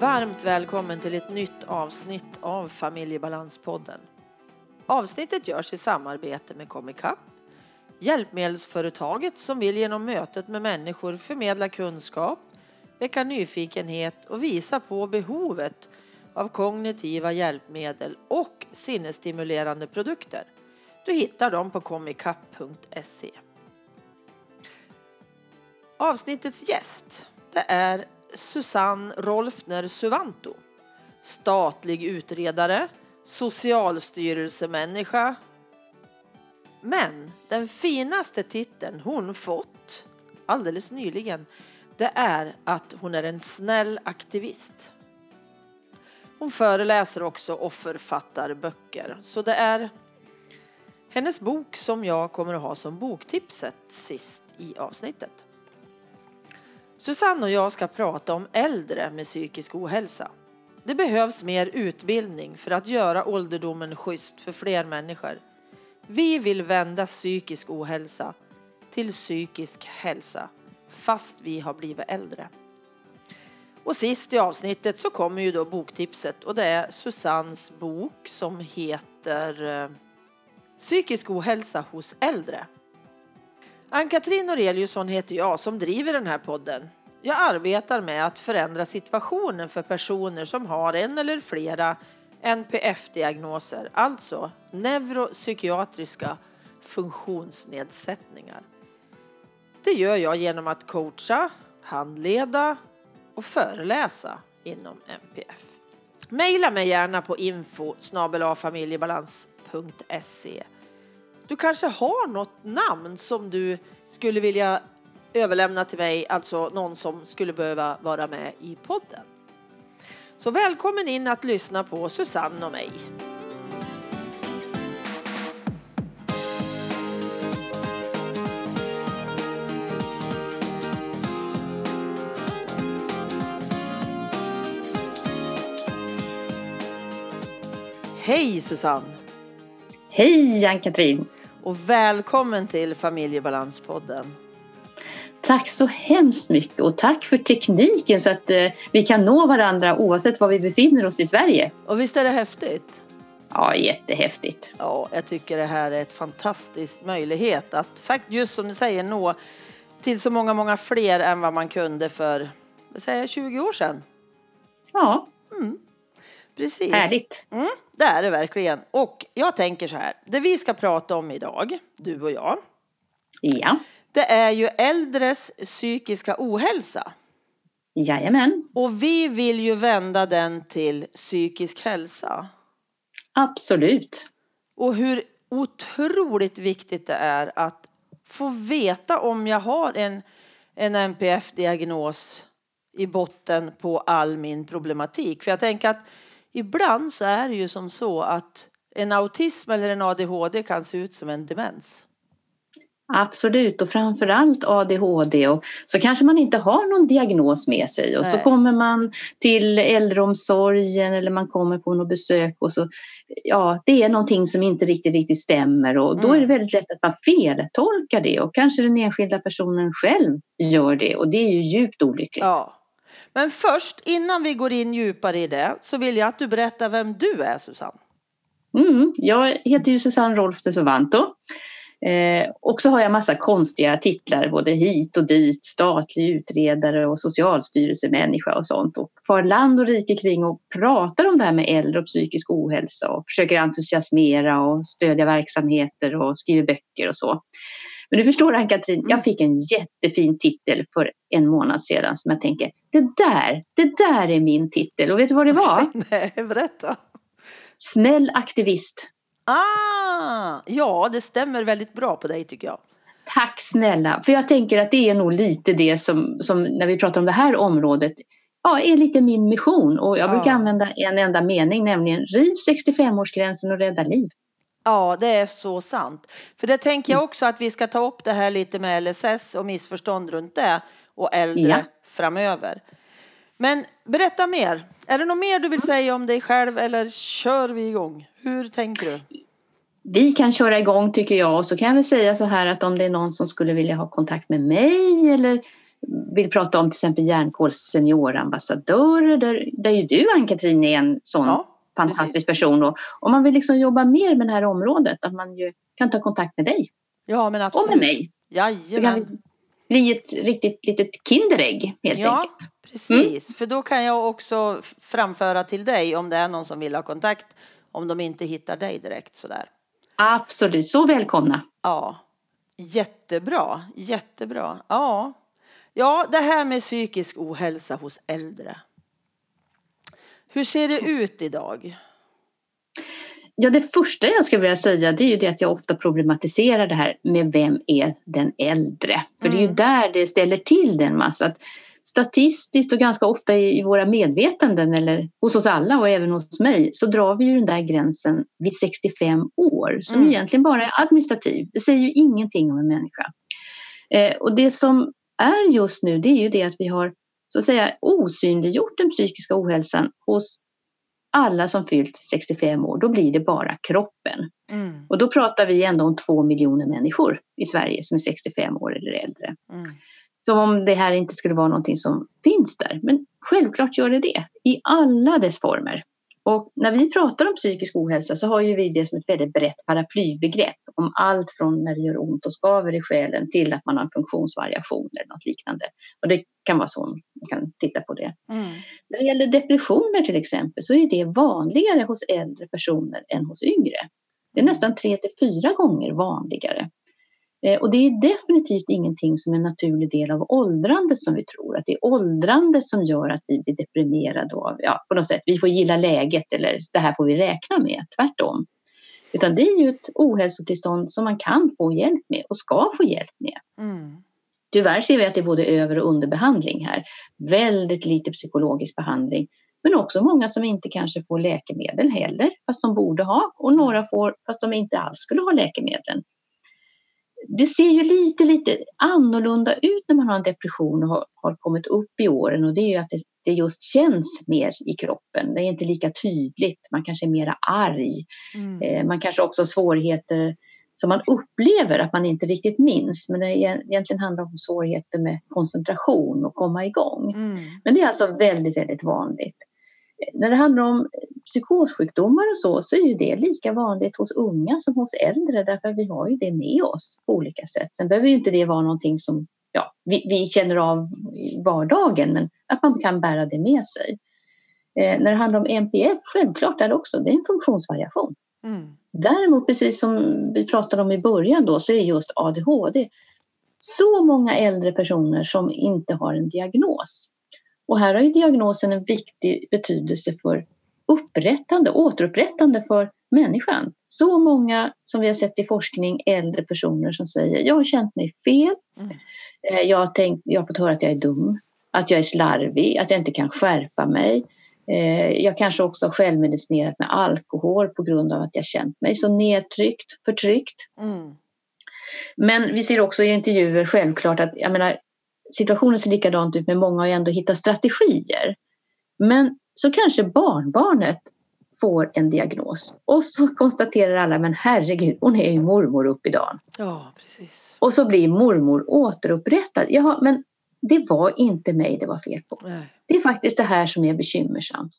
Varmt välkommen till ett nytt avsnitt av Familjebalanspodden. Avsnittet görs i samarbete med Comicap, hjälpmedelsföretaget som vill genom mötet med människor förmedla kunskap, väcka nyfikenhet och visa på behovet av kognitiva hjälpmedel och sinnesstimulerande produkter. Du hittar dem på comicap.se. Avsnittets gäst det är Susanne Rolfner Suvanto. Statlig utredare, socialstyrelsemänniska. Men den finaste titeln hon fått alldeles nyligen det är att hon är en snäll aktivist. Hon föreläser också och författar böcker. Så det är hennes bok som jag kommer att ha som boktipset sist i avsnittet. Susanne och jag ska prata om äldre med psykisk ohälsa. Det behövs mer utbildning för att göra ålderdomen schysst för fler människor. Vi vill vända psykisk ohälsa till psykisk hälsa fast vi har blivit äldre. Och sist i avsnittet så kommer ju då boktipset och det är Susannes bok som heter eh, Psykisk ohälsa hos äldre. Ann-Katrin Noreliusson heter jag som driver den här podden. Jag arbetar med att förändra situationen för personer som har en eller flera NPF-diagnoser, alltså neuropsykiatriska funktionsnedsättningar. Det gör jag genom att coacha, handleda och föreläsa inom NPF. Maila mig gärna på info familjebalans.se. Du kanske har något namn som du skulle vilja överlämna till mig, alltså någon som skulle behöva vara med i podden. Så välkommen in att lyssna på Susanne och mig. Hej Susanne! Hej Ann-Katrin! Och välkommen till Familjebalanspodden. Tack så hemskt mycket och tack för tekniken så att eh, vi kan nå varandra oavsett var vi befinner oss i Sverige. Och visst är det häftigt? Ja, jättehäftigt. Ja, jag tycker det här är ett fantastiskt möjlighet att faktiskt just som du säger nå till så många, många fler än vad man kunde för vad säger, 20 år sedan. Ja. Mm. Precis. Härligt. Mm, det är det verkligen. Och jag tänker så här, det vi ska prata om idag, du och jag. Ja. Det är ju äldres psykiska ohälsa. Jajamän. Och vi vill ju vända den till psykisk hälsa. Absolut. Och hur otroligt viktigt det är att få veta om jag har en, en NPF-diagnos i botten på all min problematik. För jag tänker att ibland så är det ju som så att en autism eller en ADHD kan se ut som en demens. Absolut och framförallt ADHD och så kanske man inte har någon diagnos med sig och Nej. så kommer man till äldreomsorgen eller man kommer på något besök och så ja, det är någonting som inte riktigt, riktigt stämmer och då är det mm. väldigt lätt att man feltolkar det och kanske den enskilda personen själv gör det och det är ju djupt olyckligt. Ja. Men först, innan vi går in djupare i det, så vill jag att du berättar vem du är, Susanne. Mm, jag heter ju Susanne Rolf de Sovanto. Eh, och så har jag massa konstiga titlar, både hit och dit, statlig utredare och socialstyrelsemänniska och sånt. Och far land och rike kring och pratar om det här med äldre och psykisk ohälsa och försöker entusiasmera och stödja verksamheter och skriver böcker och så. Men du förstår Ann-Katrin, jag fick en jättefin titel för en månad sedan som jag tänker, det där, det där är min titel. Och vet du vad det var? Nej, berätta. Snäll aktivist. Ah, ja, det stämmer väldigt bra på dig tycker jag. Tack snälla, för jag tänker att det är nog lite det som, som när vi pratar om det här området, ja, är lite min mission. Och jag brukar använda en enda mening, nämligen riv 65-årsgränsen och rädda liv. Ja, det är så sant. För det tänker jag också att vi ska ta upp det här lite med LSS och missförstånd runt det och äldre ja. framöver. Men berätta mer. Är det något mer du vill säga om dig själv eller kör vi igång? Hur tänker du? Vi kan köra igång tycker jag och så kan jag väl säga så här att om det är någon som skulle vilja ha kontakt med mig eller vill prata om till exempel Hjärnkåls seniorambassadörer där, där ju du Ann-Katrin är en sån Ja, fantastisk precis. person. Och om man vill liksom jobba mer med det här området, att man ju kan ta kontakt med dig Ja, men och absolut. med mig. Så kan Jajamän. vi bli ett riktigt litet Kinderägg helt Ja, enkelt. precis. För då kan jag också framföra till dig om det är någon som vill ha kontakt om de inte hittar dig direkt sådär. Absolut, så välkomna. Ja, jättebra, jättebra. Ja. ja, det här med psykisk ohälsa hos äldre. Hur ser det ut idag? Ja, det första jag skulle vilja säga det är ju det att jag ofta problematiserar det här med vem är den äldre? För det är ju Mm. där det ställer till det en massa. Att statistiskt och ganska ofta i, i våra medvetanden eller hos oss alla och även hos mig så drar vi ju den där gränsen vid 65 år som Mm. egentligen bara är administrativ. Det säger ju ingenting om en människa. Eh, och det som är just nu det är ju det att vi har så att säga osynliggjort den psykiska ohälsan hos alla som fyllt 65 år, då blir det bara kroppen. Mm, Och då pratar vi ändå om två miljoner människor i Sverige som är 65 år eller äldre. mm, Som om det här inte skulle vara någonting som finns där. Men självklart gör det det, i alla dess former. Och när vi pratar om psykisk ohälsa så har ju vi det som ett väldigt brett paraplybegrepp om allt från när det gör ont och skaver i själen till att man har en funktionsvariation eller något liknande. Och det kan vara så man kan titta på det. mm, När det gäller depressioner till exempel så är det vanligare hos äldre personer än hos yngre. Det är nästan tre till fyra gånger vanligare. Eh, Och det är definitivt ingenting som är en naturlig del av åldrandet som vi tror. Att det är åldrandet som gör att vi blir deprimerade av, ja, på något sätt, vi får gilla läget eller det här får vi räkna med, tvärtom. Utan det är ju ett ohälsotillstånd som man kan få hjälp med och ska få hjälp med. mm, Tyvärr ser vi att det är både över och underbehandling här. Väldigt lite psykologisk behandling. Men också många som inte kanske får läkemedel heller, fast de borde ha. Och några får, fast de inte alls skulle ha läkemedlen. Det ser ju lite, lite annorlunda ut när man har en depression och har, har kommit upp i åren. Och det är ju att det, det just känns mer i kroppen. Det är inte lika tydligt. Man kanske är mera arg. mm, Eh, Man kanske också har svårigheter som man upplever att man inte riktigt minns. Men det egentligen handlar om svårigheter med koncentration och komma igång. mm, Men det är alltså väldigt, väldigt vanligt. När det handlar om psykossjukdomar och så, så är ju det lika vanligt hos unga som hos äldre därför att vi har ju det med oss på olika sätt. Sen behöver ju inte det vara någonting som ja, vi, vi känner av i vardagen men att man kan bära det med sig. Eh, när det handlar om NPF, självklart är det också, det är en funktionsvariation. mm, Däremot, precis som vi pratade om i början då, så är just ADHD så många äldre personer som inte har en diagnos. Och här har ju diagnosen en viktig betydelse för upprättande, återupprättande för människan. Så många som vi har sett i forskning, äldre personer som säger jag har känt mig fel, Mm. Eh, jag, har tänkt, jag har fått höra att jag är dum, att jag är slarvig, att jag inte kan skärpa mig. Eh, Jag kanske också har självmedicinerat med alkohol på grund av att jag känt mig så nedtryckt, förtryckt. mm, Men vi ser också i intervjuer självklart att jag menar, situationen ser likadant ut men många ju ändå hittat strategier. Men så kanske barnbarnet får en diagnos och så konstaterar alla men herregud hon är ju mormor upp i dagen. Ja, precis. Och så blir mormor återupprättad. Jaha, men det var inte mig det var fel på. Nej. Det är faktiskt det här som är bekymmersamt.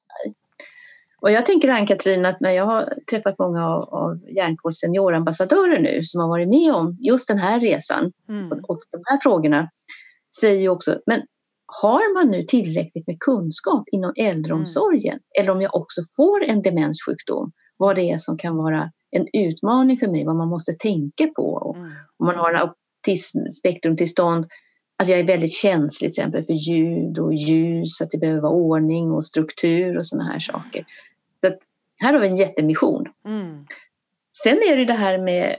Och jag tänker Ann-Katrin att när jag har träffat många av, av Hjärnkåls seniorambassadörer nu som har varit med om just den här resan Mm, och, och de här frågorna säger ju också, men har man nu tillräckligt med kunskap inom äldreomsorgen? Eller om jag också får en demenssjukdom, vad det är som kan vara en utmaning för mig, vad man måste tänka på? Och mm, om man har autismspektrumtillstånd, att jag är väldigt känslig till exempel för ljud och ljus, att det behöver vara ordning och struktur och sådana här saker. Så att här har vi en jättemission. mm, Sen är det det här med,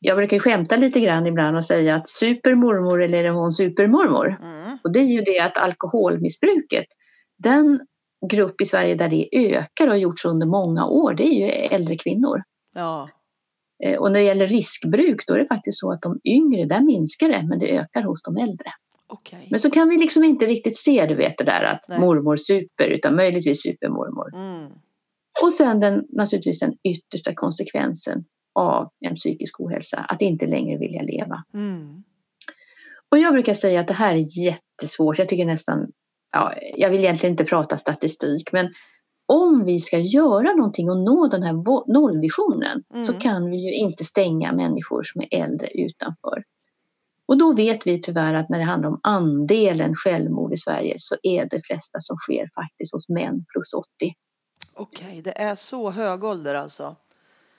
jag brukar skämta lite grann ibland och säga att supermormor eller är hon supermormor? mm, Och det är ju det att alkoholmissbruket, den grupp i Sverige där det ökar och har gjorts under många år, det är ju äldre kvinnor. ja, Eh, Och när det gäller riskbruk då är det faktiskt så att de yngre, där minskar det men det ökar hos de äldre. okej. Men så kan vi liksom inte riktigt se du vet det där att Nej. mormor super utan möjligtvis supermormor. Mm, Och sen den, naturligtvis den yttersta konsekvensen av en psykisk ohälsa, att inte längre vilja leva. mm, Och jag brukar säga att det här är jättesvårt. Jag tycker nästan, ja, jag vill egentligen inte prata statistik, men om vi ska göra någonting och nå den här nollvisionen mm. så kan vi ju inte stänga människor som är äldre utanför. Och då vet vi tyvärr att när det handlar om andelen självmord i Sverige så är det flesta som sker faktiskt hos män plus 80. Okej, okay, det är så hög ålder alltså?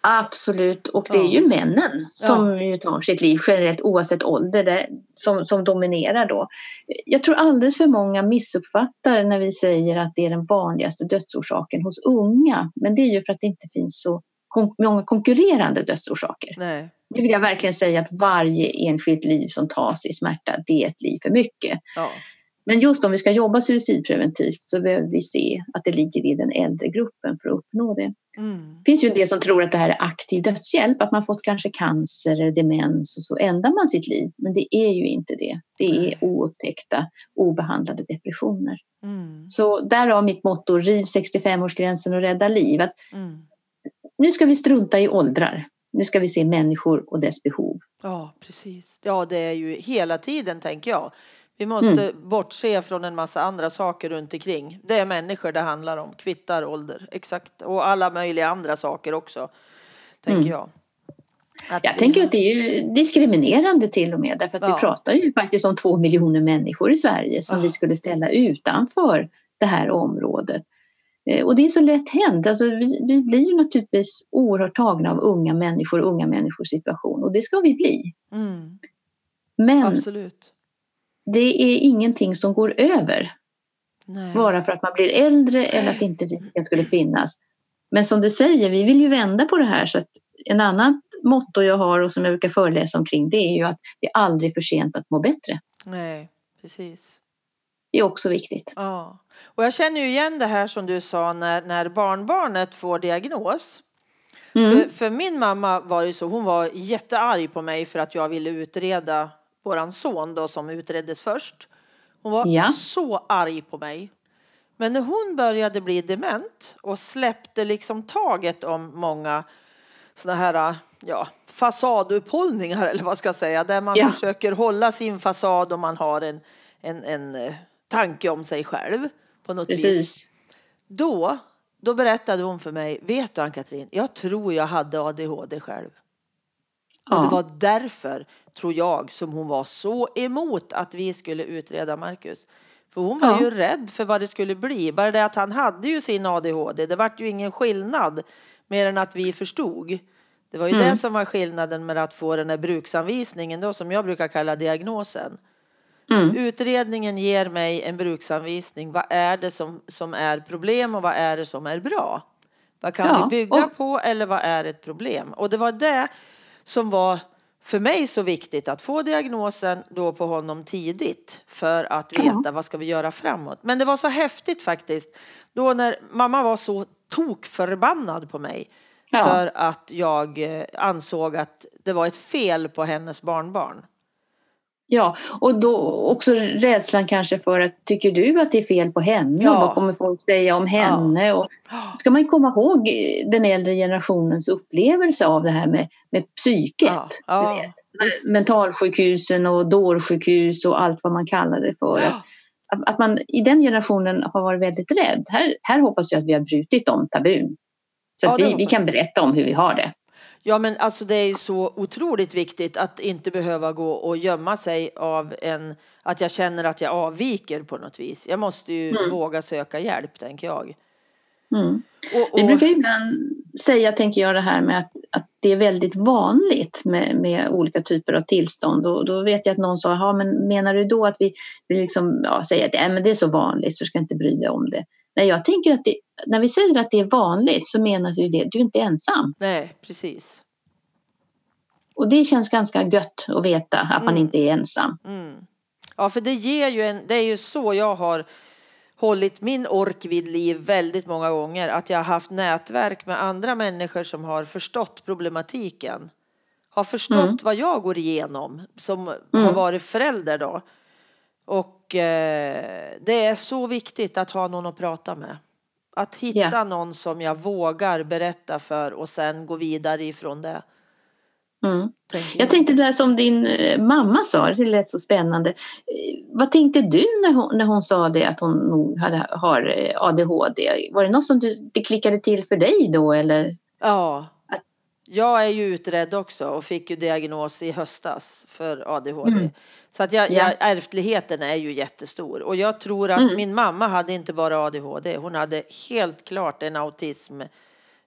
Absolut, och det är ju männen som ja. tar sitt liv generellt oavsett ålder det, som, som dominerar då. Jag tror alldeles för många missuppfattar när vi säger att det är den vanligaste dödsorsaken hos unga. Men det är ju för att det inte finns så kon många konkurrerande dödsorsaker. Nej. Nu vill jag verkligen säga att varje enskilt liv som tas i smärta, det är ett liv för mycket. Ja. Men just om vi ska jobba suicidpreventivt så behöver vi se att det ligger i den äldre gruppen för att uppnå det. Mm. Det finns ju en del som tror att det här är aktiv dödshjälp, att man fått kanske cancer eller demens och så ändrar man sitt liv. Men det är ju inte det. Det är oupptäckta, obehandlade depressioner. Mm. Så därav mitt motto, riv 65-årsgränsen och rädda liv. Att mm. Nu ska vi strunta i åldrar. Nu ska vi se människor och dess behov. Ja, precis. Ja, det är ju hela tiden, tänker jag. Vi måste mm. bortse från en massa andra saker runt omkring. Det är människor det handlar om, kvittar ålder, exakt. Och alla möjliga andra saker också, tänker mm. jag. Att jag vi... tänker att det är diskriminerande till och med därför att ja. vi pratar ju faktiskt om två miljoner människor i Sverige som ja. vi skulle ställa utanför det här området. Eh, och det är så lätt hänt. Alltså vi, vi blir ju naturligtvis oerhört tagna av unga människor och unga människors situation och det ska vi bli. Mm. Men Absolut det är ingenting som går över. Nej. Bara för att man blir äldre eller att inte risken skulle finnas. Men som du säger, vi vill ju vända på det här. Så att en annan motto jag har och som jag brukar föreläsa omkring det är ju att det är aldrig för sent att må bättre. Nej, precis. Det är också viktigt. Ja. Och jag känner ju igen det här som du sa när, när barnbarnet får diagnos. Mm. För, för, min mamma var ju så, hon var jättearg på mig för att jag ville utreda våran son då som utreddes först. Hon var ja. så arg på mig. Men när hon började bli dement och släppte liksom taget om många såna här ja, fasadupphållningar eller vad ska jag säga, där man ja. försöker hålla sin fasad och man har en, en, en eh, tanke om sig själv på något Precis. vis. Då, då berättade hon för mig, vet du Ann-Katrin, jag tror jag hade ADHD själv. Ja. Och det var därför, tror jag, som hon var så emot att vi skulle utreda Marcus. För hon var ja. ju rädd för vad det skulle bli. Bara det att han hade ju sin ADHD, det vart ju ingen skillnad mer än att vi förstod. Det var ju mm. det som var skillnaden med att få den här bruksanvisningen då, som jag brukar kalla diagnosen. Mm. Utredningen ger mig en bruksanvisning. Vad är det som, som är problem och vad är det som är bra? Vad kan ja. vi bygga och... på eller vad är ett problem? Och det var det som var för mig så viktigt att få diagnosen då på honom tidigt för att veta ja. vad ska vi göra framåt. Men det var så häftigt faktiskt då när mamma var så tokförbannad på mig ja. för att jag eh, ansåg att det var ett fel på hennes barnbarn. Ja, och då också rädslan kanske för att tycker du att det är fel på henne ja. och vad kommer folk säga om henne? Ja. Och ska man komma ihåg den äldre generationens upplevelse av det här med, med psyket. Ja. Du vet. Mentalsjukhusen och dårsjukhus och allt vad man kallar det för. Att, att man i den generationen har varit väldigt rädd. Här, här hoppas jag att vi har brutit om tabun. Så att vi, vi kan berätta om hur vi har det. Ja, men alltså det är ju så otroligt viktigt att inte behöva gå och gömma sig av en, att jag känner att jag avviker på något vis. Jag måste ju mm. våga söka hjälp, tänker jag. Mm. Och, och... Vi brukar ibland säga, tänker jag, det här med att, att det är väldigt vanligt med, med olika typer av tillstånd. Och då vet jag att någon sa, men menar du då att vi, vi liksom, ja, säger att äh, men det är så vanligt så ska inte bry dig om det. Nej, jag tänker att det, när vi säger att det är vanligt så menar du det, du är inte ensam. Nej, precis. Och det känns ganska gött att veta att mm. man inte är ensam. Mm. Ja, för det ger ju en, det är ju så jag har hållit min ork vid liv väldigt många gånger. Att jag har haft nätverk med andra människor som har förstått problematiken. Har förstått mm. vad jag går igenom som mm. har varit förälder då. Och eh, det är så viktigt att ha någon att prata med. Att hitta yeah. någon som jag vågar berätta för och sen gå vidare ifrån det. Mm. Jag tänkte det där som din eh, mamma sa, det lät så spännande. Eh, vad tänkte du när hon, när hon sa det att hon nog hade, har eh, ADHD? Var det något som du, det klickade till för dig då eller? Ja, jag är ju utredd också och fick ju diagnos i höstas för ADHD. Mm. Så att jag, jag, ärftligheten är ju jättestor och jag tror att mm. min mamma hade inte bara ADHD, hon hade helt klart en autism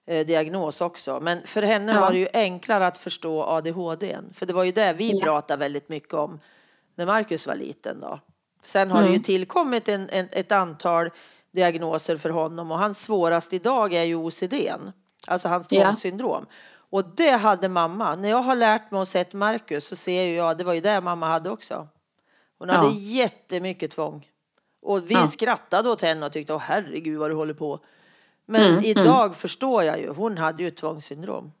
Eh, också. Men för henne ja. var det ju enklare att förstå ADHD. För det var ju det vi ja. pratade väldigt mycket om när Marcus var liten. Då. Sen har mm. det ju mm. tillkommit en, en, ett antal diagnoser för honom och hans svårast idag är ju OCD. Alltså hans tvångssyndrom. Ja. Och det hade mamma. När jag har lärt mig och sett Marcus så ser jag, det var ju det mamma hade också. Hon hade ja. jättemycket tvång. Och vi ja. skrattade åt henne och tyckte, åh herregud vad du håller på. Men mm, mm. idag mm. förstår jag ju, hon hade ju tvångssyndrom.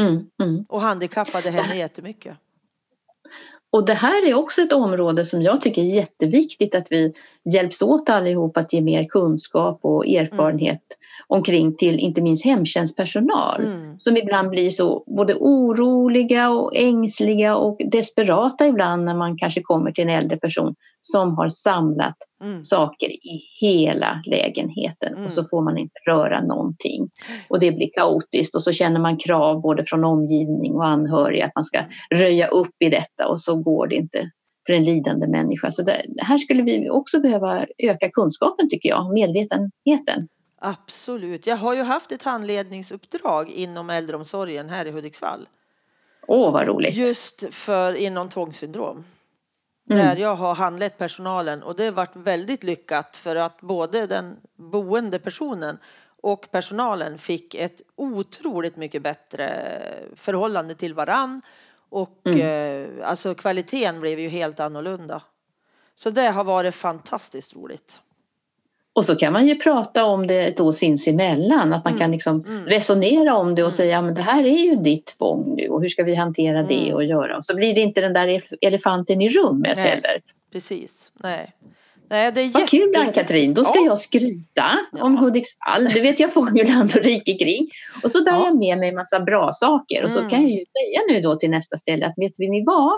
Mm, mm. och handikappade henne jättemycket. Och det här är också ett område som jag tycker är jätteviktigt att vi hjälps åt allihop att ge mer kunskap och erfarenhet mm. omkring till inte minst hemtjänstpersonal mm. som ibland blir så både oroliga och ängsliga och desperata ibland när man kanske kommer till en äldre person som har samlat mm. saker i hela lägenheten och så mm. får man inte röra någonting. Och det blir kaotiskt och så känner man krav både från omgivning och anhöriga att man ska röja upp i detta och så går det inte för en lidande människa. Så det, här skulle vi också behöva öka kunskapen tycker jag, medvetenheten. Absolut. Jag har ju haft ett handledningsuppdrag inom äldreomsorgen här i Hudiksvall. Åh, vad roligt. Just för inom tvångssyndrom. Mm. Där jag har handlett personalen och det har varit väldigt lyckat för att både den boende personen och personalen fick ett otroligt mycket bättre förhållande till varann och mm. eh, alltså kvaliteten blev ju helt annorlunda. Så det har varit fantastiskt roligt. Och så kan man ju prata om det då sinsemellan, att man mm. kan liksom mm. resonera om det och mm. säga men det här är ju ditt tvång nu och hur ska vi hantera det mm. och göra? Och så blir det inte den där elefanten i rummet Nej, heller. Precis, nej. Nej, det är Vad kul Ann-Katrin, då ska ja. jag skryta ja. om Hudiksvall. Du vet jag får ju land och rike kring. Och så bär ja. jag med mig en massa bra saker och så mm. kan jag ju säga nu då till nästa ställe att vet ni vad?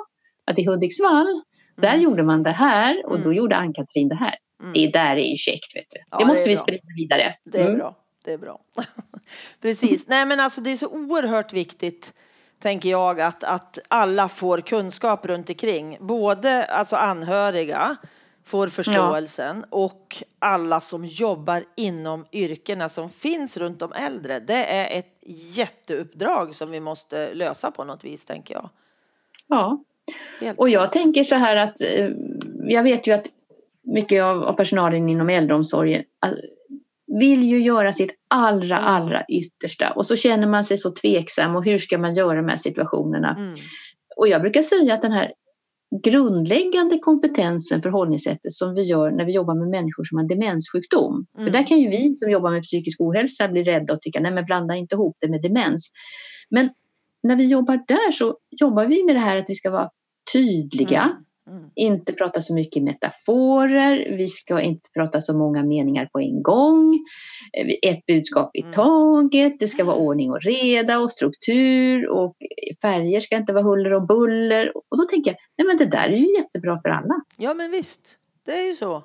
Att i Hudiksvall, mm. där gjorde man det här och mm. då gjorde Ann-Katrin det här. Mm. Det där är ju käckt vet du. det måste det vi sprida vidare. Det är mm. bra. Det är bra. Precis. Nej men alltså det är så oerhört viktigt tänker jag att, att alla får kunskap runt omkring. Både alltså anhöriga får förståelsen ja. och alla som jobbar inom yrkena som finns runt de äldre. Det är ett jätteuppdrag som vi måste lösa på något vis tänker jag. Ja, Helt och jag tänker så här att eh, jag vet ju att mycket av, av personalen inom äldreomsorgen alltså, vill ju göra sitt allra, allra yttersta och så känner man sig så tveksam och hur ska man göra de här situationerna? Mm. Och jag brukar säga att den här grundläggande kompetensen, förhållningssättet som vi gör när vi jobbar med människor som har demenssjukdom. Mm. För där kan ju vi som jobbar med psykisk ohälsa bli rädda och tycka nej men blanda inte ihop det med demens. Men när vi jobbar där så jobbar vi med det här att vi ska vara tydliga. Mm. Mm. Inte prata så mycket metaforer, vi ska inte prata så många meningar på en gång. Ett budskap i mm. taget, det ska vara ordning och reda och struktur och färger ska inte vara huller och buller. Och då tänker jag, nej men det där är ju jättebra för alla. Ja men visst, det är ju så.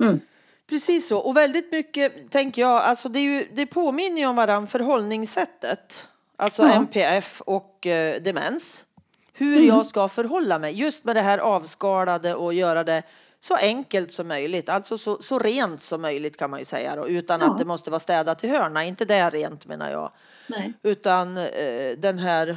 Mm. Precis så, och väldigt mycket tänker jag, alltså det, är ju, det påminner ju om varandra förhållningssättet. Alltså ja. MPF och eh, demens hur mm. jag ska förhålla mig just med det här avskalade och göra det så enkelt som möjligt, alltså så, så rent som möjligt kan man ju säga då, utan ja. att det måste vara städat i hörna, inte det rent menar jag. Nej. Utan eh, den här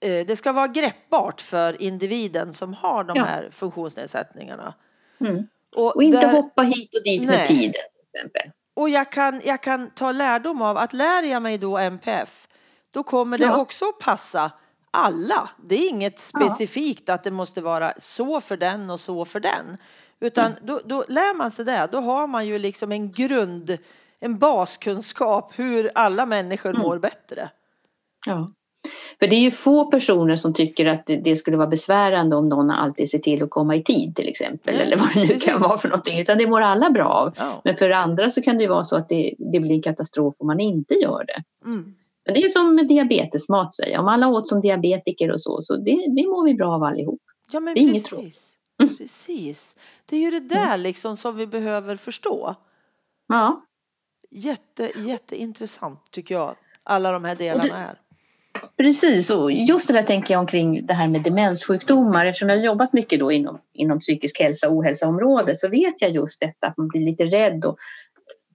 eh, det ska vara greppbart för individen som har de ja. här funktionsnedsättningarna. Mm. Och, och, inte där, hoppa hit och dit nej. med tiden. Till exempel. Och jag kan, jag kan ta lärdom av att lär jag mig då MPF, då kommer det ja. också passa alla. Det är inget specifikt att det måste vara så för den och så för den. Utan mm. då, då lär man sig det. Då har man ju liksom en grund, en baskunskap hur alla människor mm. mår bättre. Ja. För det är ju få personer som tycker att det skulle vara besvärande om någon alltid ser till att komma i tid till exempel. Mm, eller vad det nu precis. kan vara för någonting. Utan det mår alla bra av. Ja. Men för andra så kan det ju vara så att det, det blir en katastrof om man inte gör det. Mm. Men det är som med diabetesmat säger Om alla åt som diabetiker och så, så det, det mår vi bra av allihop. Ja, men Det är inget precis. Mm. Precis. Det är ju det där liksom som vi behöver förstå. Ja, Jätte, jätteintressant tycker jag. Alla de här delarna är. precis. Och just det där tänker jag omkring det här med demenssjukdomar. Eftersom jag har jobbat mycket då inom, inom psykisk hälsa och ohälsoområdet så vet jag just detta att man blir lite rädd och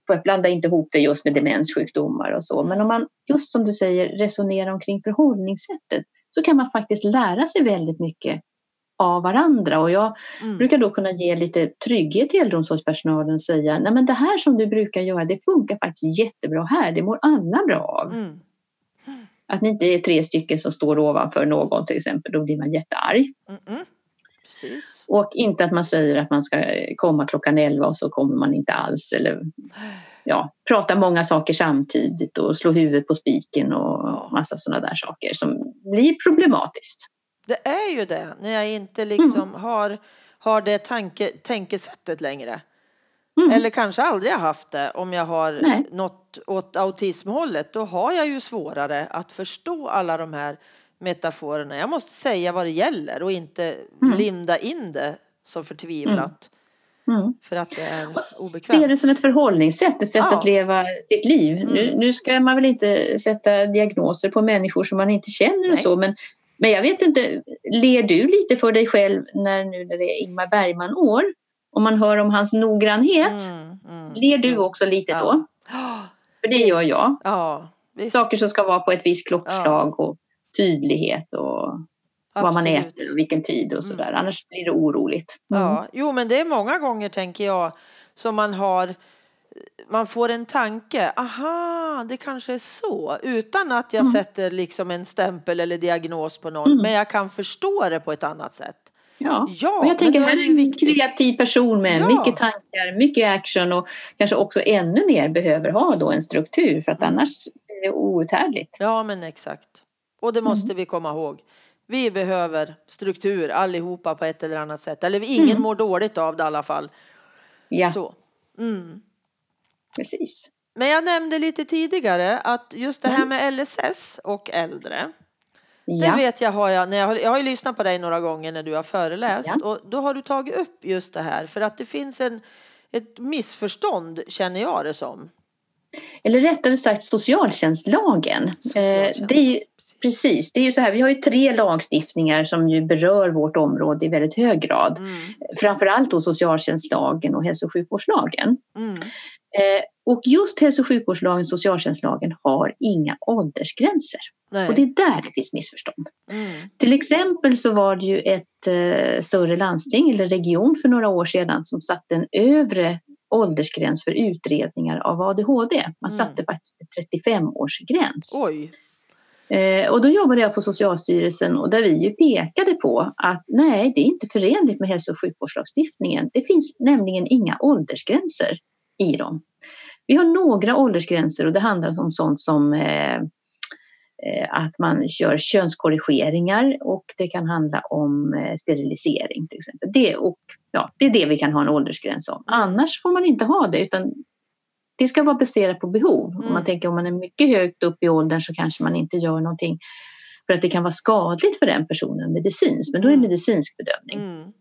för att blanda inte ihop det just med demenssjukdomar och så. Men om man just som du säger resonerar omkring förhållningssättet så kan man faktiskt lära sig väldigt mycket av varandra. Och jag Mm. brukar då kunna ge lite trygghet till äldreomsorgspersonalen och säga nej men det här som du brukar göra det funkar faktiskt jättebra här, det mår alla bra av. Mm. Att ni inte är tre stycken som står ovanför någon till exempel, då blir man jättearg. Mm. Precis. Och inte att man säger att man ska komma klockan 11 och så kommer man inte alls. Eller ja, prata många saker samtidigt och slå huvudet på spiken och massa sådana där saker som blir problematiskt. Det är ju det, när jag inte liksom Mm. har, har det tanke, tänkesättet längre. Mm. Eller kanske aldrig har haft det om jag har Nej. något åt autismhållet. Då har jag ju svårare att förstå alla de här metaforerna. Jag måste säga vad det gäller och inte Mm. linda in det så förtvivlat. Mm. För att det är obekvämt. det som ett förhållningssätt, ett sätt Ja. att leva sitt liv. Mm. Nu, nu ska man väl inte sätta diagnoser på människor som man inte känner Nej. och så, men, men jag vet inte, ler du lite för dig själv när, nu när det är Ingmar Bergman-år? Om man hör om hans noggrannhet, Mm, mm, ler du mm. också lite Ja. då? För det gör jag. Ja. Saker som ska vara på ett visst klockslag och tydlighet och vad man Absolut. äter och vilken tid och sådär. Mm. Annars blir det oroligt. Mm. Ja, jo men det är många gånger tänker jag som man har man får en tanke, aha, det kanske är så, utan att jag Mm. sätter liksom en stämpel eller diagnos på någon, Mm. men jag kan förstå det på ett annat sätt. Ja. Ja, Och jag tänker, här är en viktigt. kreativ person med Ja. mycket tankar, mycket action och kanske också ännu mer behöver ha då en struktur för att Mm. annars blir det outhärdligt. Ja, men exakt. Och det måste vi komma ihåg. Vi behöver struktur allihopa på ett eller annat sätt. Eller ingen Mm. mår dåligt av det i alla fall. Ja, Så. Mm. precis. Men jag nämnde lite tidigare att just det här Mm. med LSS och äldre. Det Ja, vet jag har jag, när jag, har, jag har ju lyssnat på dig några gånger när du har föreläst Ja. och då har du tagit upp just det här för att det finns en, ett missförstånd känner jag det som. eller rättare sagt socialtjänstlagen. Eh, Socialtjänst. det är ju, precis, det är ju så här, vi har ju tre lagstiftningar som ju berör vårt område i väldigt hög grad. Mm, Framförallt då socialtjänstlagen och hälso och sjukvårdslagen. mm, Eh, och just hälso och sjukvårdslagen och socialtjänstlagen har inga åldersgränser. nej. Och det är där det finns missförstånd. mm, Till exempel så var det ju ett eh, större landsting eller region för några år sedan som satte en övre åldersgräns för utredningar av ADHD. Man Mm. satte faktiskt en 35-årsgräns. Oj. Eh, och då jobbade jag på Socialstyrelsen och där vi ju pekade på att nej, det är inte förenligt med hälso och sjukvårdslagstiftningen. Det finns nämligen inga åldersgränser i dem. Vi har några åldersgränser och det handlar om sånt som eh, eh att man kör könskorrigeringar och det kan handla om eh, sterilisering till exempel. Det, och, ja, det är det vi kan ha en åldersgräns om. Annars får man inte ha det utan det ska vara baserat på behov. Om Mm. man tänker om man är mycket högt upp i åldern så kanske man inte gör någonting för att det kan vara skadligt för den personen medicinskt, men då är det Mm. medicinsk bedömning. Mm,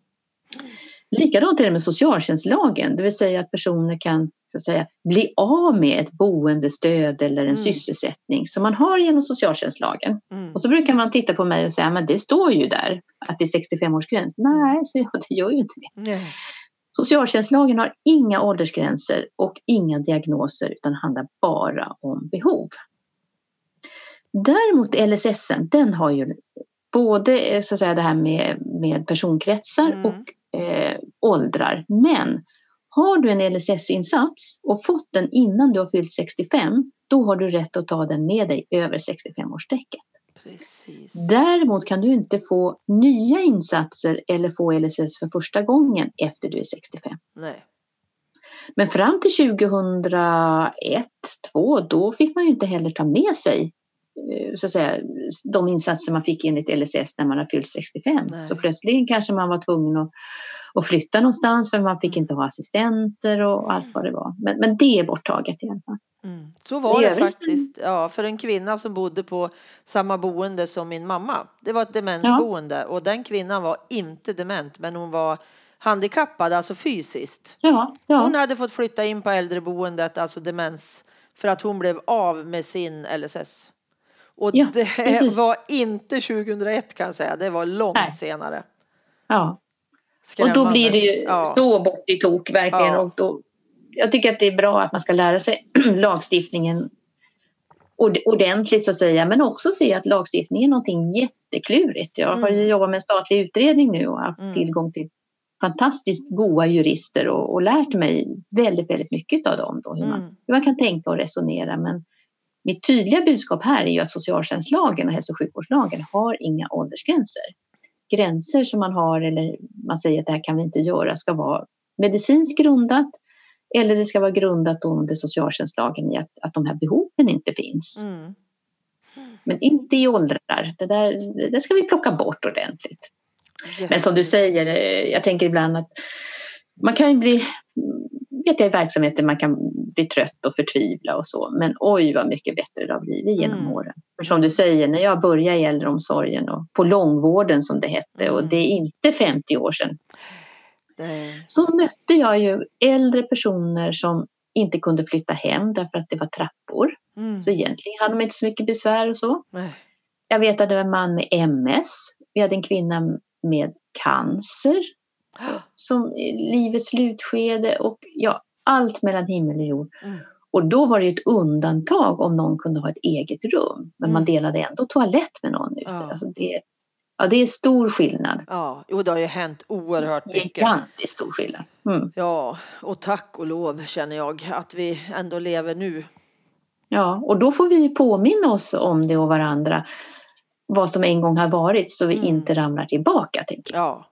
Likadant är det med socialtjänstlagen, det vill säga att personer kan så att säga, bli av med ett boendestöd eller en Mm. sysselsättning som man har genom socialtjänstlagen. mm. Och så brukar man titta på mig och säga, men det står ju där att det är 65-årsgräns. Nej, så jag, det gör ju inte det. Nej. Socialtjänstlagen har inga åldersgränser och inga diagnoser utan handlar bara om behov. Däremot LSS, den har ju både eh, så att säga, det här med, med personkretsar Mm. och eh, åldrar. Men har du en LSS-insats och fått den innan du har fyllt 65, då har du rätt att ta den med dig över 65-årsstrecket. Precis. Däremot kan du inte få nya insatser eller få LSS för första gången efter du är 65. Nej. Men fram till 2001, 2002, då fick man ju inte heller ta med sig eh, så att säga, de insatser man fick enligt LSS när man har fyllt 65. Nej. Så plötsligt kanske man var tvungen att, att flytta någonstans för man fick Mm. inte ha assistenter och allt vad det var. Men, men det är borttaget i alla fall. Mm. Så var det faktiskt ja, för en kvinna som bodde på samma boende som min mamma. Det var ett demensboende och den kvinnan var inte dement men hon var handikappad, alltså fysiskt. Ja, ja. Hon hade fått flytta in på äldreboendet, alltså demens, för att hon blev av med sin LSS. Och Ja, det precis. var inte 2001 kan jag säga, det var långt Nej. senare. ja. Och Skrämmande. då blir det ju ja. så bort i tok verkligen. Ja. Och då, jag tycker att det är bra att man ska lära sig lagstiftningen ord- ordentligt så att säga. Men också se att lagstiftning är någonting jätteklurigt. Jag har ju Mm. jobbat med en statlig utredning nu och haft Mm. tillgång till fantastiskt goda jurister och, och lärt mig väldigt, väldigt mycket av dem. Då, hur, man, Mm. hur man kan tänka och resonera. Men mitt tydliga budskap här är ju att socialtjänstlagen och hälso och sjukvårdslagen har inga åldersgränser. Gränser som man har eller man säger att det här kan vi inte göra ska vara medicinskt grundat eller det ska vara grundat under socialtjänstlagen i att, att de här behoven inte finns. Mm. Men inte i åldrar. Det där, det ska vi plocka bort ordentligt. Men som du säger, eh, jag tänker ibland att man kan ju bli, vet jag i verksamheter man kan bli trött och förtvivla och så, men oj vad mycket bättre det har blivit genom Mm. åren. För som du säger, när jag började i äldreomsorgen och på långvården som det hette och Mm. det är inte 50 år sedan, Det- så mötte jag ju äldre personer som inte kunde flytta hem därför att det var trappor. Mm. Så egentligen hade de inte så mycket besvär och så. Nej. Jag vet att det var en man med MS. Vi hade en kvinna med cancer som i livets slutskede och ja, allt mellan himmel och jord. Mm. Och då var det ett undantag om någon kunde ha ett eget rum. Men man Mm. delade ändå toalett med någon ute. Ja. Alltså det, ja, det är stor skillnad. Ja, jo, det har ju hänt oerhört mycket. Gigantiskt stor skillnad. Mm. Ja, och tack och lov känner jag att vi ändå lever nu. Ja, och då får vi påminna oss om det och varandra. Vad som en gång har varit så vi Mm. inte ramlar tillbaka. Tänker jag. Ja,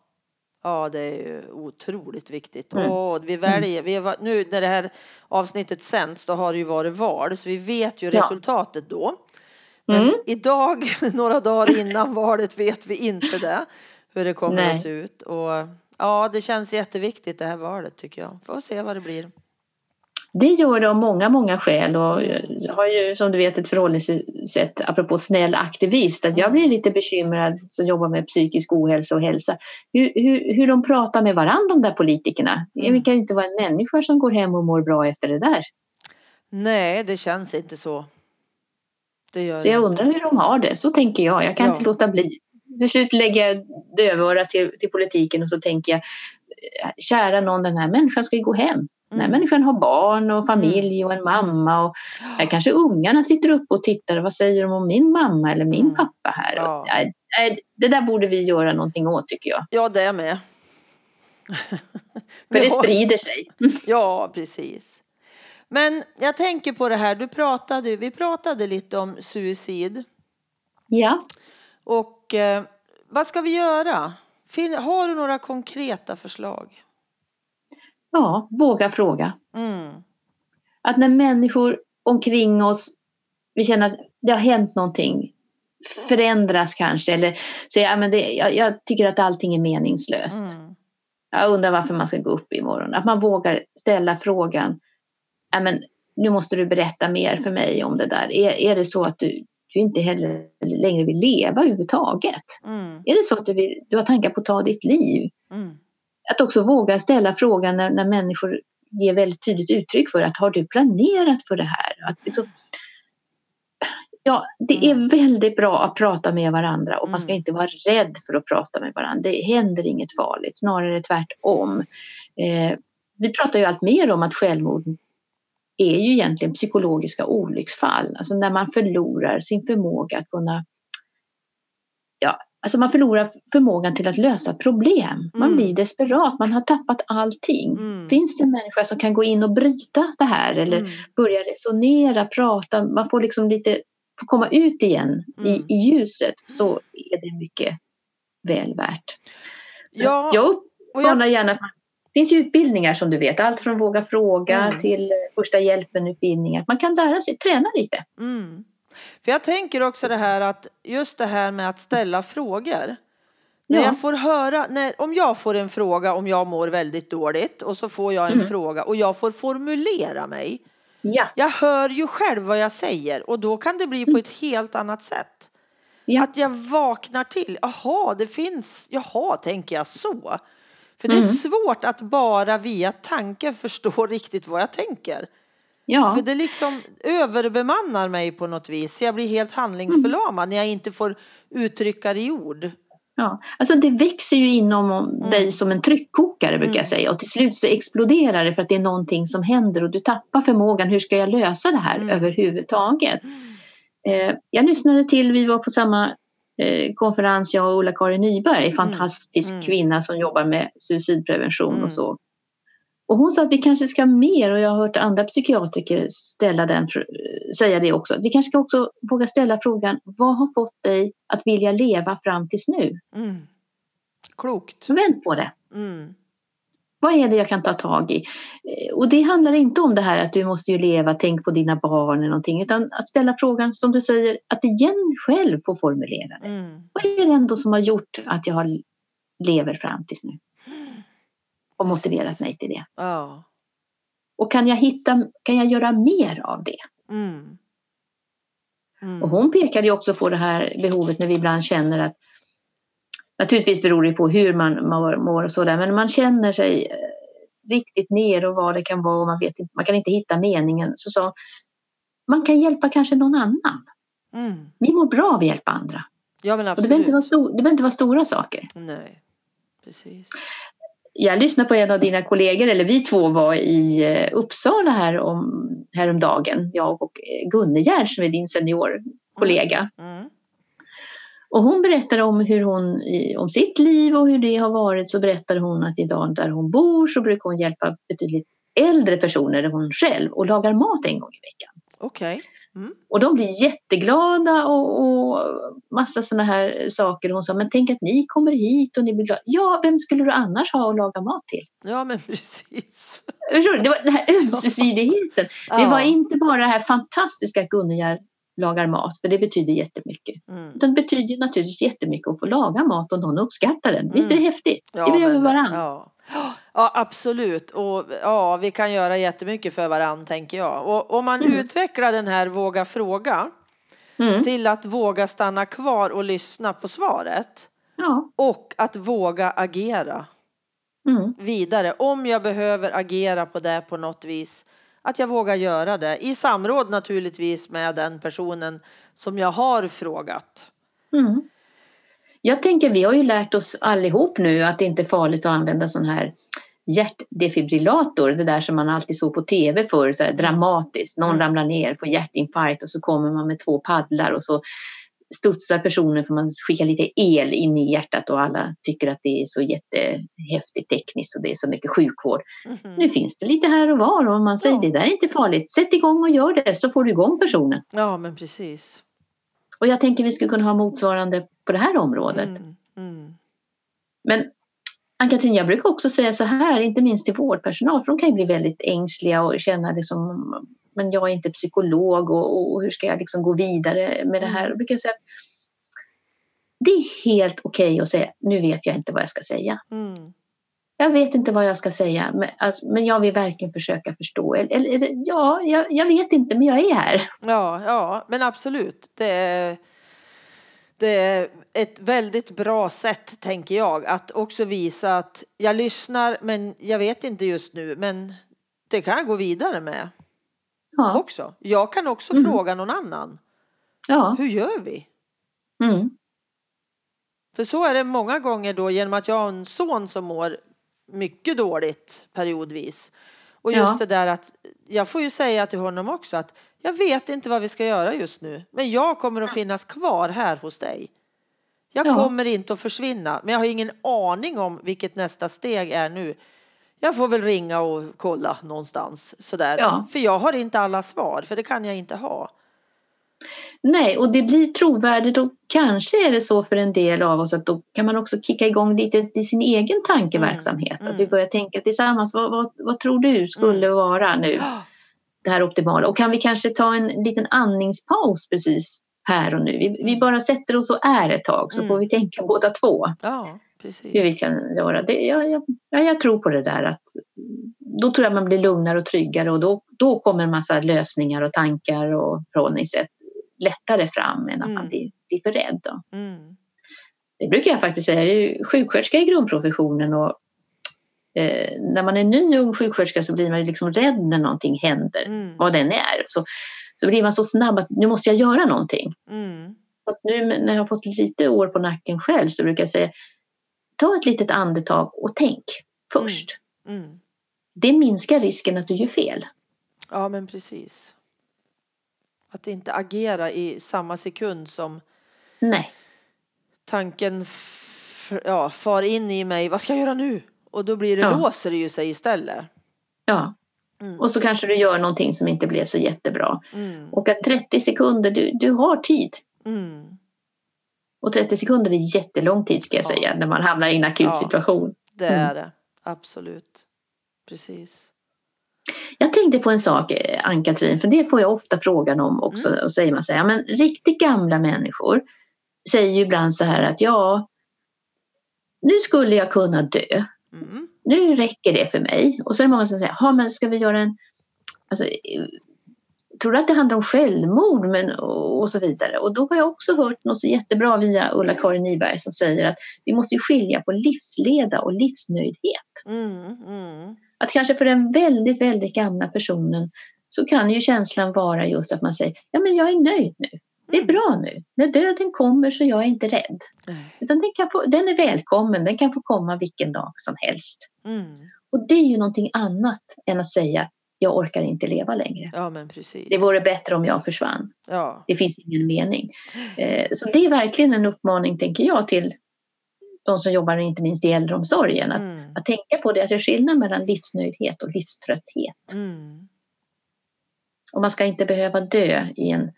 ja det är ju otroligt viktigt. Mm. Och vi väljer, vi var, nu när det här avsnittet sänds då har det ju varit val så vi vet ju Ja. resultatet då. Men Mm. idag, några dagar innan valet, vet vi inte det. Hur det kommer Nej. att se ut. Och ja, det känns jätteviktigt det här valet tycker jag. Får se vad det blir. Det gör det av många, många skäl och jag har ju som du vet ett förhållningssätt apropå snäll aktivist att jag blir lite bekymrad som jobbar med psykisk ohälsa och hälsa. Hur, hur, hur de pratar med varandra de där politikerna. Mm. Det kan inte vara en människa som går hem och mår bra efter det där. Nej, det känns inte så. Så jag undrar hur de har det. Så tänker jag. Jag kan Ja. inte låta bli. Till slut lägger jag dövörat till, till politiken och så tänker jag eh, kära någon, den här människan ska ju gå hem. Den här Mm. människan har barn och familj och en mamma och här kanske ungarna sitter uppe och tittar. Vad säger de om min mamma eller min Mm. pappa här? Ja. Och, det där borde vi göra någonting åt tycker jag. Ja, det är med. För det sprider sig. Ja, precis. Men jag tänker på det här, du pratade, vi pratade lite om suicid. Ja. Och eh, vad ska vi göra? Fin, har du några konkreta förslag? ja, våga fråga. Mm. Att när människor omkring oss, vi känner att det har hänt någonting, förändras kanske eller säger ja, men det, jag, jag tycker att allting är meningslöst. Mm. Jag undrar varför man ska gå upp imorgon. Att man vågar ställa frågan, men nu måste du berätta mer för mig om det där. Är, är det så att du, du inte heller längre vill leva överhuvudtaget? Mm. Är det så att du, vill, du har tankar på att ta ditt liv? Mm. Att också våga ställa frågan när, när människor ger väldigt tydligt uttryck för att har du planerat för det här? Att liksom, ja, det är Mm. väldigt bra att prata med varandra och man ska Mm. inte vara rädd för att prata med varandra. Det händer inget farligt, snarare tvärtom. Eh, vi pratar ju allt mer om att självmord är ju egentligen psykologiska olycksfall. Alltså när man förlorar sin förmåga att kunna ja, alltså man förlorar förmågan till att lösa problem. Man Mm. blir desperat, man har tappat allting. Mm. Finns det en människa som kan gå in och bryta det här eller Mm. börja resonera, prata, man får liksom lite får komma ut igen Mm. i, i ljuset så är det mycket väl värt. Ja, Jag uppmanar gärna det finns ju utbildningar som du vet, allt från Våga fråga Mm. till första hjälpen-utbildningar. Man kan lära sig, träna lite. mm. För jag tänker också det här att just det här med att ställa frågor. När Ja. jag får höra, när, om jag får en fråga om jag mår väldigt dåligt och så får jag en Mm. fråga och jag får formulera mig. Ja. Jag hör ju själv vad jag säger och då kan det bli på ett helt annat sätt. Ja. Att jag vaknar till. Jaha, det finns. Jaha, tänker jag så. För det är Mm. svårt att bara via tanken förstå riktigt vad jag tänker. ja. För det liksom överbemannar mig på något vis. Jag blir helt handlingsförlamad när jag inte får uttrycka det i ord. Ja, alltså det växer ju inom Mm. dig som en tryckkokare brukar jag säga och till slut så exploderar det för att det är någonting som händer och du tappar förmågan. Hur ska jag lösa det här Mm. överhuvudtaget? Eh, jag lyssnade till, vi var på samma konferens, jag och Ulla-Karin Nyberg, en fantastisk Mm. kvinna som jobbar med suicidprevention Mm. och så. Och hon sa att vi kanske ska mer, och jag har hört andra psykiatriker ställa den, säga det också, vi kanske ska också våga ställa frågan, vad har fått dig att vilja leva fram tills nu? Mm. Klokt. Vänd på det. Mm. Vad är det jag kan ta tag i? Eh, Och det handlar inte om det här att du måste ju leva, tänk på dina barn eller någonting, utan att ställa frågan som du säger, att igen själv få formulera det. Mm. Vad är det ändå som har gjort att jag har, lever fram tills nu? Och motiverat mig till det. Ja. Och kan jag hitta, kan jag göra mer av det? Mm. Mm. Och hon pekade ju också på det här behovet när vi ibland känner att Naturligtvis beror det på hur man mår, och sådär, men man känner sig eh, riktigt ner och vad det kan vara och man, vet, man kan inte hitta meningen. Så sa man kan hjälpa kanske någon annan. Mm. Vi mår bra av att hjälpa andra. Ja men Och det behöver inte vara, stor, det behöver inte vara stora saker. Nej, precis. Jag lyssnade på en av dina kollegor, eller vi två var i eh, Uppsala här om, häromdagen, jag och eh, Gunnegärd som är din seniorkollega. Mm. Och hon berättade om hur hon, om sitt liv och hur det har varit så berättade hon att idag där hon bor så brukar hon hjälpa betydligt äldre personer än hon själv och lagar mat en gång i veckan. Okej. Och de blir jätteglada och, och massa sådana här saker. Hon sa, men tänk att ni kommer hit och ni blir glada. Ja, vem skulle du annars ha att laga mat till? Ja men precis. Det var den här ömsesidigheten. Det Ja. var inte bara det här fantastiska att lagar mat, för det betyder jättemycket. Mm. Det betyder naturligtvis jättemycket att få laga mat och någon uppskattar den. Visst är det Mm. häftigt? Ja, Vi behöver varandra. Ja. ja, absolut. Och ja, vi kan göra jättemycket för varandra, tänker jag. Och om man Mm. utvecklar den här våga fråga Mm. till att våga stanna kvar och lyssna på svaret Ja. och att våga agera Mm. vidare. Om jag behöver agera på det på något vis, att jag vågar göra det i samråd naturligtvis med den personen som jag har frågat. Mm. Jag tänker, vi har ju lärt oss allihop nu att det inte är farligt att använda sån här hjärtdefibrillator, det där som man alltid såg på tv förr, så här dramatiskt. Någon Mm. ramlar ner, får hjärtinfarkt och så kommer man med två paddlar och så studsar personen för man skickar lite el in i hjärtat och alla tycker att det är så jättehäftigt tekniskt och det är så mycket sjukvård. Mhm. Nu finns det lite här och var och man säger Ja. det där är inte farligt. Sätt igång och gör det så får du igång personen. Ja, men precis. Och jag tänker vi skulle kunna ha motsvarande på det här området. Mm, mm. Men Ann-Katrin, jag brukar också säga så här, inte minst till vårdpersonal, för de kan ju bli väldigt ängsliga och känna det som, men jag är inte psykolog och, och hur ska jag liksom gå vidare med det här? Mm. Då brukar jag säga att det är helt okej att säga, nu vet jag inte vad jag ska säga. Mm. Jag vet inte vad jag ska säga, men, alltså, men jag vill verkligen försöka förstå. Eller, eller ja, jag, jag vet inte, men jag är här. Ja, ja, men absolut. Det är, det är ett väldigt bra sätt, tänker jag, att också visa att jag lyssnar, men jag vet inte just nu, men det kan jag gå vidare med Ja, också. Jag kan också Mm. fråga någon annan. ja. Hur gör vi? Mm, För så är det många gånger då genom att jag har en son som mår mycket dåligt periodvis. Och just Ja. det där att jag får ju säga till honom också att jag vet inte vad vi ska göra just nu, men jag kommer att finnas kvar här hos dig. Jag Ja. kommer inte att försvinna, men jag har ingen aning om vilket nästa steg är nu. Jag får väl ringa och kolla någonstans sådär, Ja. för jag har inte alla svar, för det kan jag inte ha. Nej, och det blir trovärdigt och kanske är det så för en del av oss att då kan man också kicka igång lite i sin egen tankeverksamhet. Mm, Att vi börjar tänka tillsammans, vad, vad, vad tror du skulle vara nu det här optimala? Och kan vi kanske ta en liten andningspaus precis här och nu? Vi, vi Mm. bara sätter oss och är ett tag så Mm. får vi tänka båda två Ja, precis. hur vi kan göra det. Jag, jag, ja, jag tror på det där att då tror jag man blir lugnare och tryggare och då, då kommer en massa lösningar och tankar och förhållningssätt lättare fram än att Mm. man blir, blir för rädd. Mm. Det brukar jag faktiskt säga, jag är ju sjuksköterska i grundprofessionen och eh, när man är ny ung sjuksköterska så blir man liksom rädd när någonting händer, Mm. vad den är. Så, så blir man så snabb att nu måste jag göra någonting. Mm. Så nu när jag har fått lite år på nacken själv så brukar jag säga ta ett litet andetag och tänk först. Mm. Det minskar risken att du gör fel. Ja, men precis. Att inte agera i samma sekund som Nej, tanken ja, far in i mig. Vad ska jag göra nu? Och då blir det, Ja. låser det ju sig istället. ja. Mm. Och så kanske du gör någonting som inte blev så jättebra. Mm. Och att 30 sekunder, du, du har tid. Mm. Och 30 sekunder är jättelång tid ska jag Ja. säga när man hamnar i en akut Ja. situation. Det Mm. är det. Absolut. Precis. Jag tänkte på en sak, eh, Ann-Katrin, för det får jag ofta frågan om också. Mm. Och säger man så här, ja, men riktigt gamla människor säger ju ibland så här att ja, nu skulle jag kunna dö. Mm. Nu räcker det för mig. Och så är det många som säger, ja men ska vi göra en... Alltså, tror att det handlar om självmord men, och, och så vidare? Och då har jag också hört något så jättebra via Ulla-Karin Nyberg som säger att vi måste skilja på livsleda och livsnöjdhet. Mm. Mm. Att kanske för den väldigt, väldigt gamla personen så kan ju känslan vara just att man säger, ja men jag är nöjd nu. Det är Mm. bra nu. När döden kommer så är jag inte rädd. Nej. Utan den, kan få, den är välkommen, den kan få komma vilken dag som helst. Mm. Och det är ju någonting annat än att säga, jag orkar inte leva längre. Ja, men precis. Det vore bättre om jag försvann. Ja. Det finns ingen mening. Eh, så det är verkligen en uppmaning, tänker jag, till de som jobbar inte minst i äldreomsorgen. Att, Mm. att tänka på det, att det är skillnad mellan livsnöjdhet och livströtthet. Mm. Och man ska inte behöva dö i en,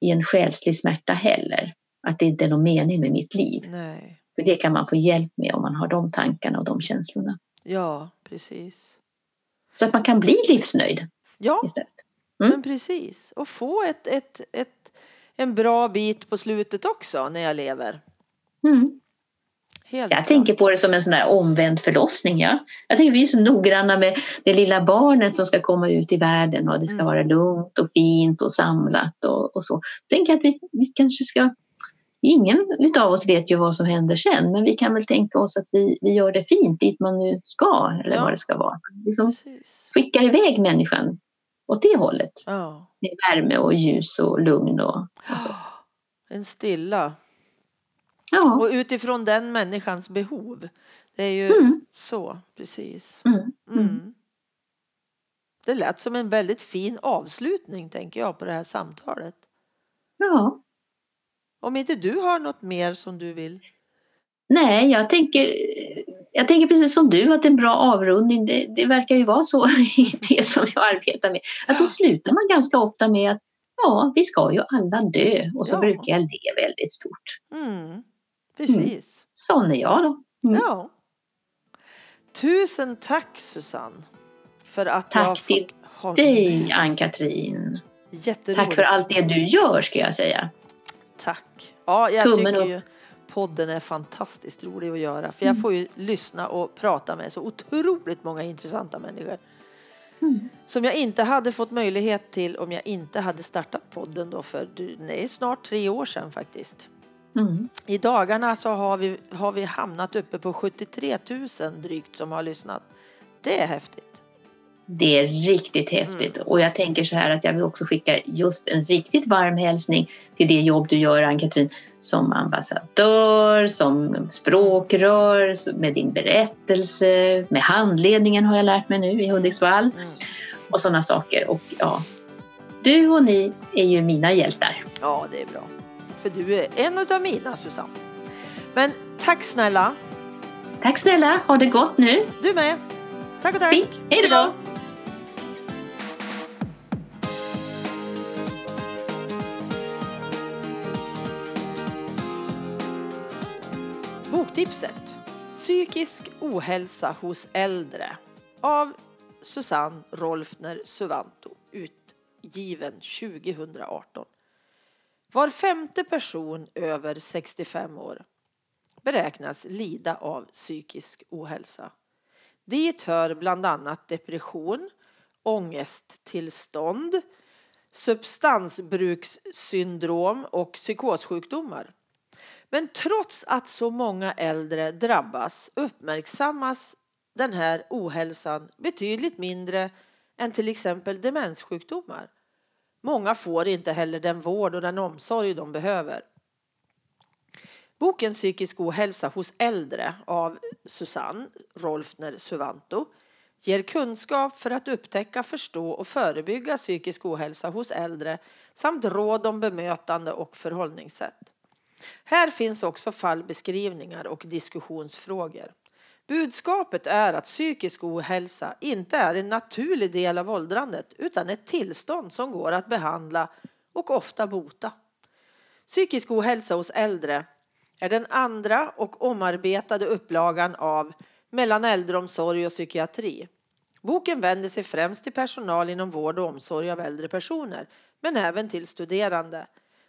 i en själslig smärta heller. Att det inte är någon mening med mitt liv. Nej. För det kan man få hjälp med om man har de tankarna och de känslorna. Ja, precis. Så att man kan bli livsnöjd Ja, istället. Mm. men precis. Och få ett, ett, ett, en bra bit på slutet också när jag lever. Mm. Helt Jag klart. tänker på det som en sån där omvänd förlossning. Ja. Jag tänker vi är så noggranna med det lilla barnet som ska komma ut i världen och det ska Mm. vara lugnt och fint och samlat och, och så. Jag tänker att vi, vi kanske ska Ingen utav oss vet ju vad som händer sen men vi kan väl tänka oss att vi, vi gör det fint dit man nu ska eller Ja. vad det ska vara. Liksom Precis. skickar iväg människan åt det hållet Ja. med värme och ljus och lugn och, och så. En stilla. Ja. Och utifrån den människans behov. Det är ju Mm, så, precis. mm, Mm. mm. Det lät som en väldigt fin avslutning, tänker jag, på det här samtalet. ja. Om inte du har något mer som du vill? Nej, jag tänker, jag tänker precis som du att en bra avrundning, det, det verkar ju vara så i det som jag arbetar med. Att då slutar man ganska ofta med att ja, vi ska ju alla dö och så Ja. brukar jag le väldigt stort. Mm. Precis. Sån är jag då. Mm. Ja. Tusen tack Susanne. För att Tack jag till Dig, Ann-Katrin. Tack för allt det du gör ska jag säga. Tack. Ja, jag Tummen tycker ju podden är fantastiskt rolig att göra. För jag får ju lyssna och prata med så otroligt många intressanta människor. Mm. Som jag inte hade fått möjlighet till om jag inte hade startat podden då för är snart tre år sedan faktiskt. Mm. I dagarna så har vi, har vi hamnat uppe på 73 000 drygt som har lyssnat. Det är häftigt. Det är riktigt häftigt och jag tänker så här att jag vill också skicka just en riktigt varm hälsning till det jobb du gör Ann-Katrin som ambassadör, som språkrör, med din berättelse, med handledningen har jag lärt mig nu i Hudiksvall Mm. och sådana saker. Och ja, du och ni är ju mina hjältar. Ja, det är bra. För du är en av mina Susanne. Men tack snälla. Tack snälla, ha det gott nu. Du med. Tack och tack. Fint. Hej då! Boktipset Psykisk ohälsa hos äldre av Susanne Rolfner Suvanto utgiven 2018. Var femte person över 65 år beräknas lida av psykisk ohälsa. Dit hör bland annat depression, ångesttillstånd, substansbrukssyndrom och psykossjukdomar. Men trots att så många äldre drabbas uppmärksammas den här ohälsan betydligt mindre än till exempel demenssjukdomar. Många får inte heller den vård och den omsorg de behöver. Boken Psykisk ohälsa hos äldre av Susanne Rolfner Suvanto ger kunskap för att upptäcka, förstå och förebygga psykisk ohälsa hos äldre samt råd om bemötande och förhållningssätt. Här finns också fallbeskrivningar och diskussionsfrågor. Budskapet är att psykisk ohälsa inte är en naturlig del av åldrandet utan ett tillstånd som går att behandla och ofta bota. Psykisk ohälsa hos äldre är den andra och omarbetade upplagan av Mellan äldreomsorg och psykiatri. Boken vänder sig främst till personal inom vård och omsorg av äldre personer, men även till studerande.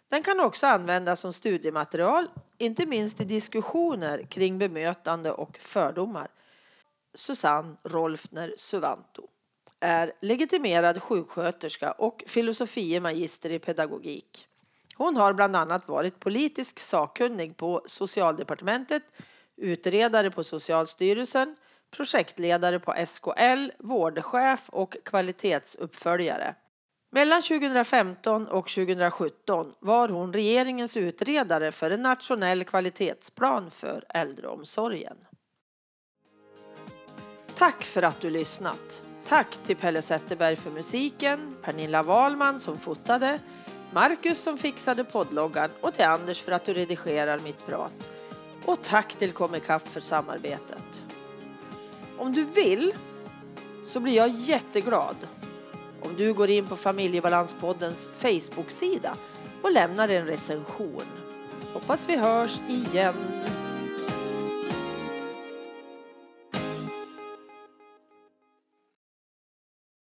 Den kan också användas som studiematerial, inte minst i diskussioner kring bemötande och fördomar. Susanne Rolfner Suvanto är legitimerad sjuksköterska och filosofie magister i pedagogik. Hon har bland annat varit politisk sakkunnig på Socialdepartementet, utredare på Socialstyrelsen, projektledare på SKL, vårdchef och kvalitetsuppföljare. Mellan 2015 och 2017 var hon regeringens utredare för en nationell kvalitetsplan för äldreomsorgen. Tack för att du lyssnat. Tack till Pelle Zetterberg för musiken, Pernilla Wahlman som fotade, Marcus som fixade poddloggan och till Anders för att du redigerar mitt prat. Och tack till Comicap för samarbetet. Om du vill så blir jag jätteglad om du går in på Familjebalanspoddens Facebook-sida och lämnar en recension. Hoppas vi hörs igen.